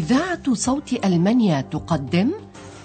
إذاعة صوت ألمانيا تقدم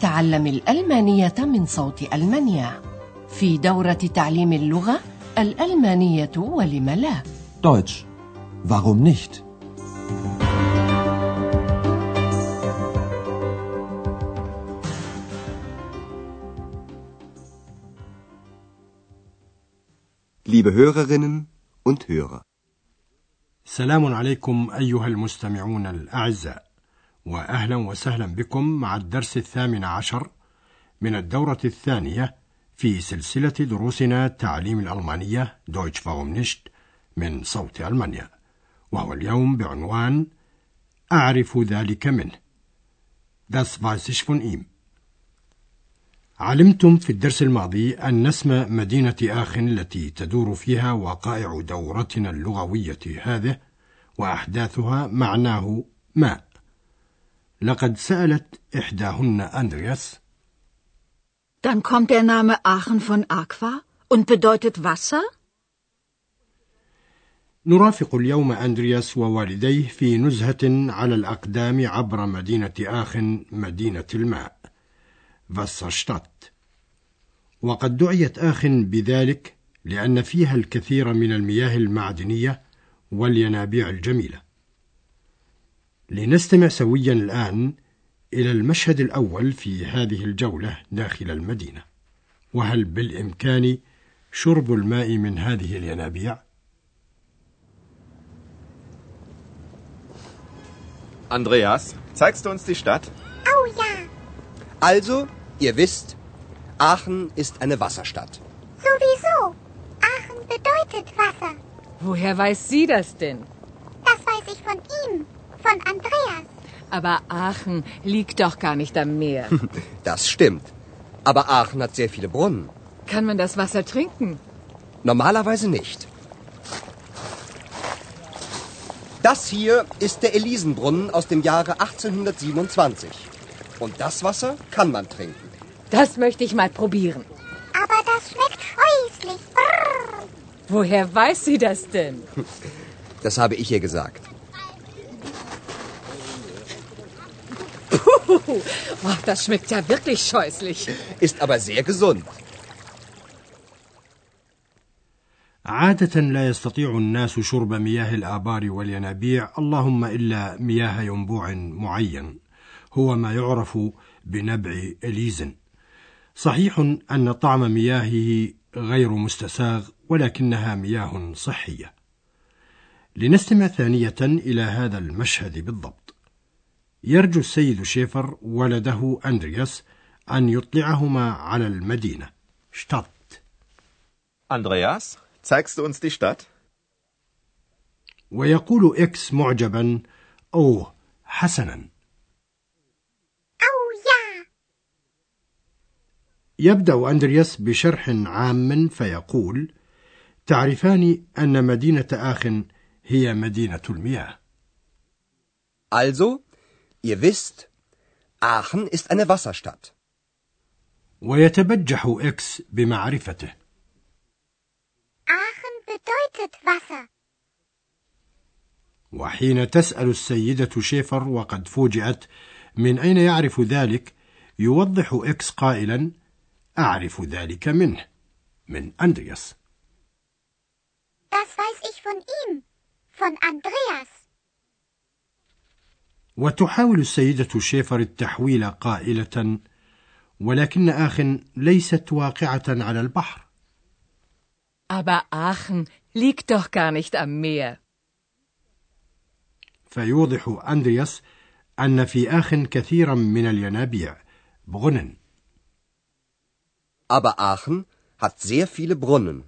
تعلم الألمانية من صوت ألمانيا في دورة تعليم اللغة الألمانية ولم لا Deutsch. Warum nicht? Liebe Hörerinnen und Hörer. سلام عليكم أيها المستمعون الأعزاء وأهلا وسهلا بكم مع الدرس الثامن عشر من الدورة الثانية في سلسلة دروسنا تعليم الألمانية Deutsch warum nicht من صوت ألمانيا. وهو اليوم بعنوان أعرف ذلك منه. Das weiß ich von ihm. علمتم في الدرس الماضي أن اسم مدينة آخن التي تدور فيها وقائع دورتنا اللغوية هذه وأحداثها معناه ماء لقد سألت إحداهن أندرياس. Dann kommt der Name Aachen von Aqua und bedeutet Wasser? نرافق اليوم أندرياس ووالديه في نزهة على الأقدام عبر مدينة آخ مدينة الماء فاسرشتات وقد دعيت آخ بذلك لأن فيها الكثير من المياه المعدنية والينابيع الجميلة. لنستمع سويا الآن إلى المشهد الأول في هذه الجولة داخل المدينة وهل بالإمكان شرب الماء من هذه الينابيع؟ Andreas, zeigst du uns die Stadt? Oh ja, Also, ihr wisst, Aachen ist eine Wasserstadt. sowieso. Aachen bedeutet Wasser. Woher weiß sie das denn? Das weiß ich von ihm. Aber Aachen liegt doch gar nicht am Meer. Das stimmt. Aber Aachen hat sehr viele Brunnen. Kann man das Wasser trinken? Normalerweise nicht. Das hier ist der Elisenbrunnen aus dem Jahre 1827. Und das Wasser kann man trinken. Das möchte ich mal probieren. Aber das schmeckt scheußlich. Brrr. Woher weiß sie das denn? Das habe ich ihr gesagt. oh, das schmeckt ja wirklich scheußlich. Ist aber sehr gesund. عادة لا يستطيع الناس شرب مياه الآبار والينابيع اللهم إلا مياه ينبوع معين هو ما يعرف بنبع إليزن صحيح أن طعم مياهه غير مستساغ ولكنها مياه صحية لنستمع ثانية إلى هذا المشهد بالضبط يرجو السيد شيفر ولده أندرياس أن يطلعهما على المدينة. شتات Andreas, zeigst du uns die Stadt? ويقول إكس معجبا أوه حسنا. Oh ja, يبدأ أندرياس بشرح عام فيقول تعرفان أن مدينة آخن هي مدينة المياه. Also, ihr wisst, Aachen ist eine Wasserstadt. ويتبجح إكس بمعرفته Aachen bedeutet Wasser. وحين تسأل السيدة شيفر وقد فوجئت من أين يعرف ذلك يوضح إكس قائلا أعرف ذلك منه من أندرياس Das weiß ich von ihm, von Andreas. وتحاول السيدة شيفر التحويل قائلة ولكن آخ ليست واقعة على البحر Aber Aachen liegt doch gar nicht am Meer. فيوضح أندرياس أن في آخ كثيرا من الينابيع بغنن Aber Aachen hat sehr viele Brunnen.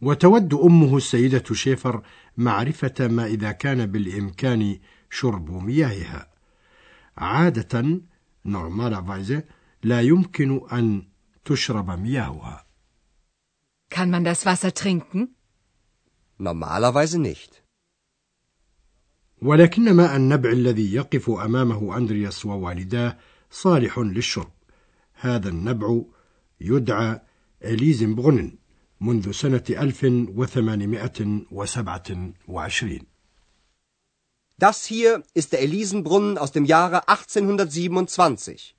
وتود أمه السيدة شيفر معرفة ما إذا كان بالإمكان شرب مياهها عادة نورمالافايزه لا يمكن أن تشرب مياهها Kann man das Wasser trinken? Normalerweise nicht. ولكن ماء النبع الذي يقف أمامه أندرياس ووالداه صالح للشرب هذا النبع يدعى إليزنبرونن منذ سنة 1827 Das hier ist der Elisenbrunnen aus dem Jahre 1827.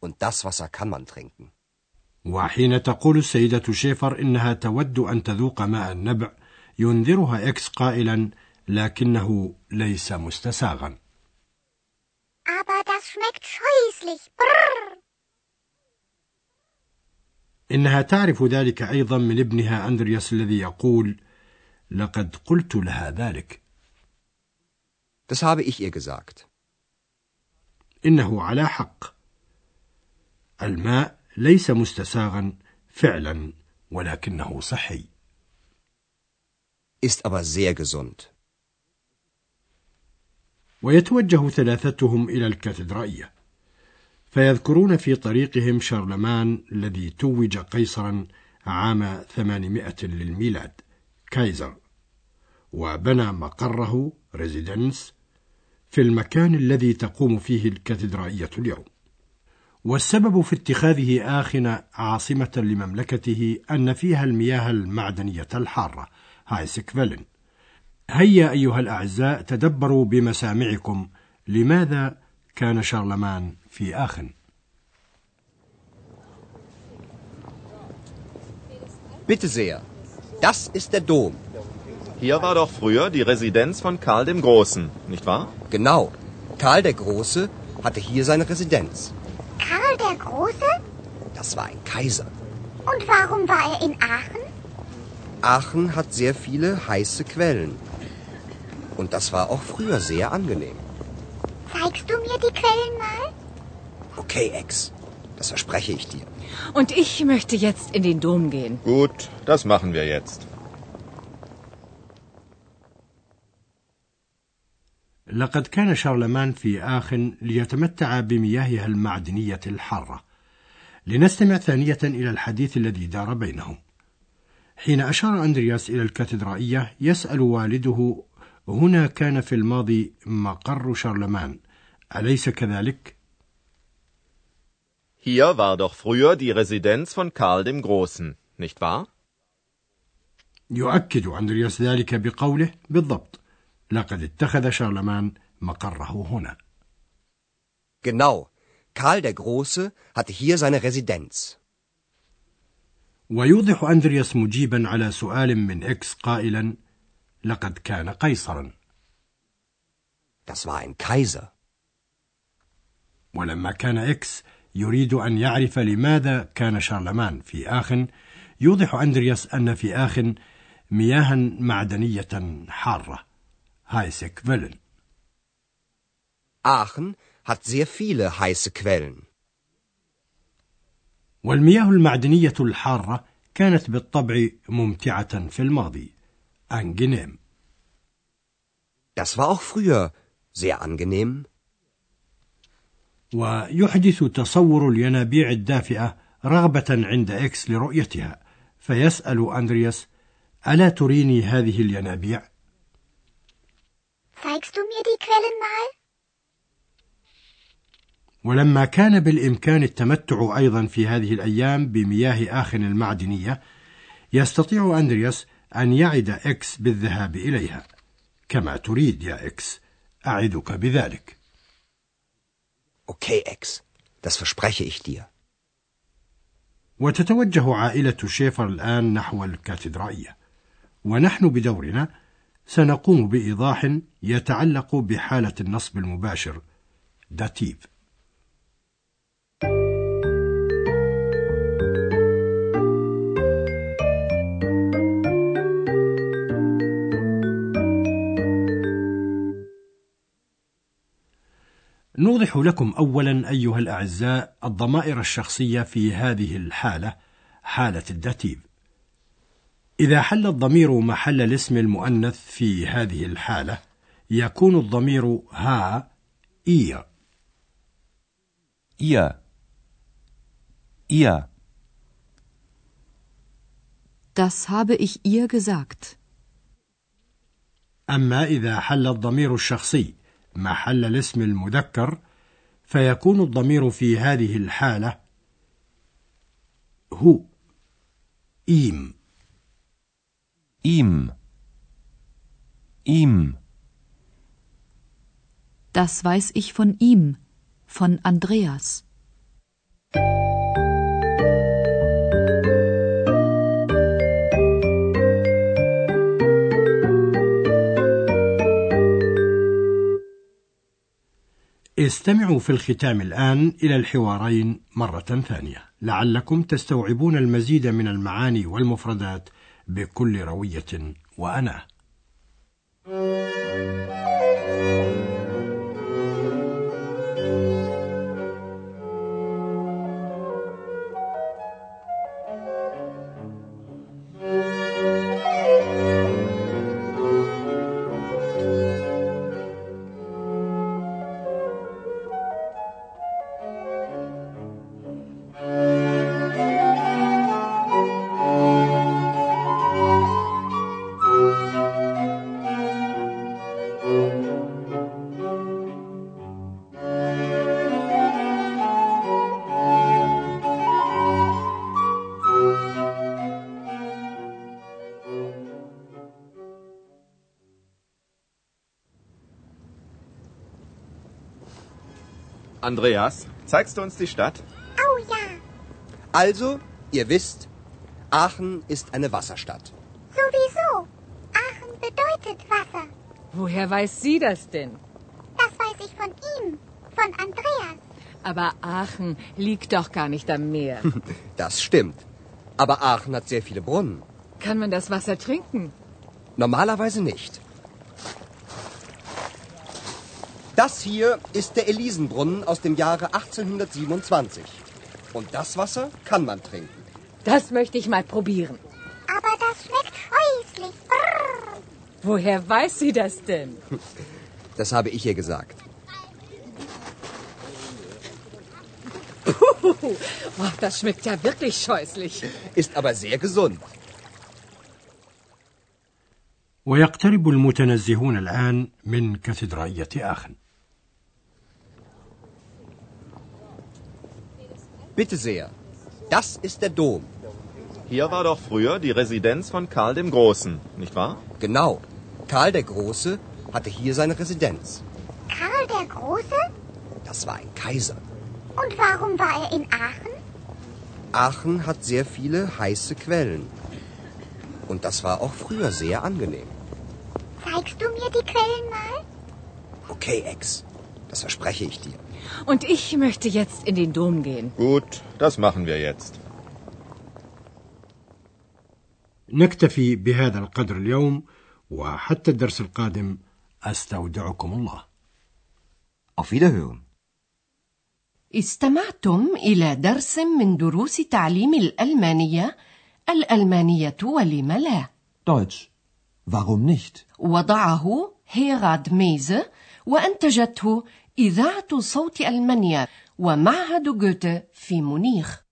Und das Wasser kann man trinken. وحين تقول السيدة شيفر إنها تود أن تذوق ماء النبع ينذرها إكس قائلا لكنه ليس مستساغا Aber das schmeckt scheußlich. Brrr. إنها تعرف ذلك أيضا من ابنها أندرياس الذي يقول لقد قلت لها ذلك Das habe ich ihr gesagt. إنه على حق الماء ليس مستساغا فعلا ولكنه صحي Ist aber sehr gesund. ويتوجه ثلاثتهم إلى الكاتدرائية فيذكرون في طريقهم شارلمان الذي توج قيصرا عام 800 للميلاد Kaiser وبنى مقره Residenz في المكان الذي تقوم فيه الكاتدرائية اليوم. والسبب في اتخاذه آخن عاصمة لمملكته أن فيها المياه المعدنية الحارة heiße Quellen. هيا أيها الأعزاء تدبروا بمسامعكم لماذا كان شارلمان so viel in Aachen. Bitte sehr, das ist der Dom. Hier war doch früher die Residenz von Karl dem Großen, nicht wahr? Genau. Karl der Große hatte hier seine Residenz. Karl der Große? Das war ein Kaiser. Und warum war er in Aachen? Aachen hat sehr viele heiße Quellen. Und das war auch früher sehr angenehm. Zeigst du mir die Quellen mal? Okay, Ex. Das verspreche ich dir. Und ich möchte jetzt in den Dom gehen. Gut, das machen wir jetzt. لقد كان شارلمان في آخن ليتمتع بمياهها المعدنية الحارة لنستمع ثانية إلى الحديث الذي دار بينهم حين أشار أندرياس إلى الكاتدرائية يسأل والده هنا كان في الماضي مقر شارلمان أليس كذلك؟ Hier war doch früher die Residenz von Karl dem Großen, nicht wahr? يؤكد أندرياس ذلك بقوله بالضبط لقد اتخذ شارلمان مقره هنا Genau. Karl der Große hatte hier seine Residenz. ويوضح أندرياس مجيبا على سؤال من إكس قائلا لقد كان قيصرا Das war ein Kaiser. ولما كان إكس يريد أن يعرف لماذا كان شارلمان في آخن يوضح أندرياس أن في آخن مياها معدنية حارة. heiße Quellen. Aachen hat sehr viele heiße Quellen. والمياه المعدنية الحارة كانت بالطبع ممتعة في الماضي. أنجنيم Das war auch früher sehr angenehm. ويحدث تصور الينابيع الدافئة رغبة عند إكس لرؤيتها فيسأل أندرياس ألا تريني هذه الينابيع؟ ولما كان بالإمكان التمتع أيضا في هذه الأيام بمياه آخن المعدنية يستطيع أندرياس أن يعد إكس بالذهاب إليها كما تريد يا إكس أعدك بذلك Okay, Ex. Das verspreche ich dir. وتتوجه عائلة شيفر الآن نحو الكاتدرائية ونحن بدورنا سنقوم بإيضاح يتعلق بحالة النصب المباشر Dativ نوضح لكم أولا أيها الأعزاء الضمائر الشخصية في هذه الحالة حالة الداتيف إذا حل الضمير محل الاسم المؤنث في هذه الحالة يكون الضمير ها إير Ihr. Ihr. Das habe ich ihr gesagt. أما إذا حل الضمير الشخصي محل الاسم المذكر فيكون الضمير في هذه الحالة هو إيم Ihm. Ihm. Das weiß ich von ihm, von Andreas. استمعوا في الختام الآن إلى الحوارين مرة ثانية. لعلكم تستوعبون المزيد من المعاني والمفردات بكل روية وأنا. Andreas, zeigst du uns die Stadt? Oh ja, Also, ihr wisst, Aachen ist eine Wasserstadt. sowieso. Aachen bedeutet Wasser. Woher weiß sie das denn? Das weiß ich von ihm, von Andreas. Aber Aachen liegt doch gar nicht am Meer. Das stimmt. Aber Aachen hat sehr viele Brunnen. Kann man das Wasser trinken? Normalerweise nicht. Das hier ist der Elisenbrunnen aus dem Jahre 1827. Und das Wasser kann man trinken. Das möchte ich mal probieren. Aber das schmeckt scheußlich. Brrr. Woher weiß sie das denn? Das habe ich ihr gesagt. Puh, oh, das schmeckt ja wirklich scheußlich. Ist aber sehr gesund. ويقترب المتنزهون الآن من كاتدرائية آخن Bitte sehr. Das ist der Dom. Hier war doch früher die Residenz von Karl dem Großen, nicht wahr? Genau. Karl der Große hatte hier seine Residenz. Karl der Große? Das war ein Kaiser. Und warum war er in Aachen? Aachen hat sehr viele heiße Quellen. Und das war auch früher sehr angenehm. Zeigst du mir die Quellen mal? Okay, Ex. Das verspreche ich dir. Und ich möchte jetzt in den Dom gehen. Gut, das machen wir jetzt. نكتفي بهذا القدر اليوم وحتى الدرس القادم أستودعكم الله Auf Wiederhören. استمعتم إلى درس من دروس تعليم الألمانية الألمانية ولم لا Deutsch. Warum nicht? وضعه هيراد ميزه وأنتجته إذاعة صوت ألمانيا ومعهد جوته في مونيخ.